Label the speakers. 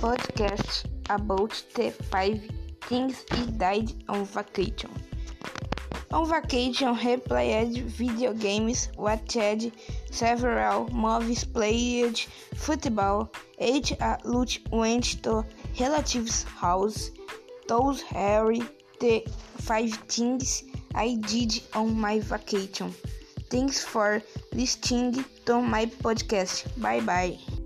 Speaker 1: podcast about the five things he died on vacation. On vacation, he played video games, watched several movies, played football, ate a lunch, went to relatives' house. told are the five things I did on my vacation. Thanks for listening to my podcast. Bye bye.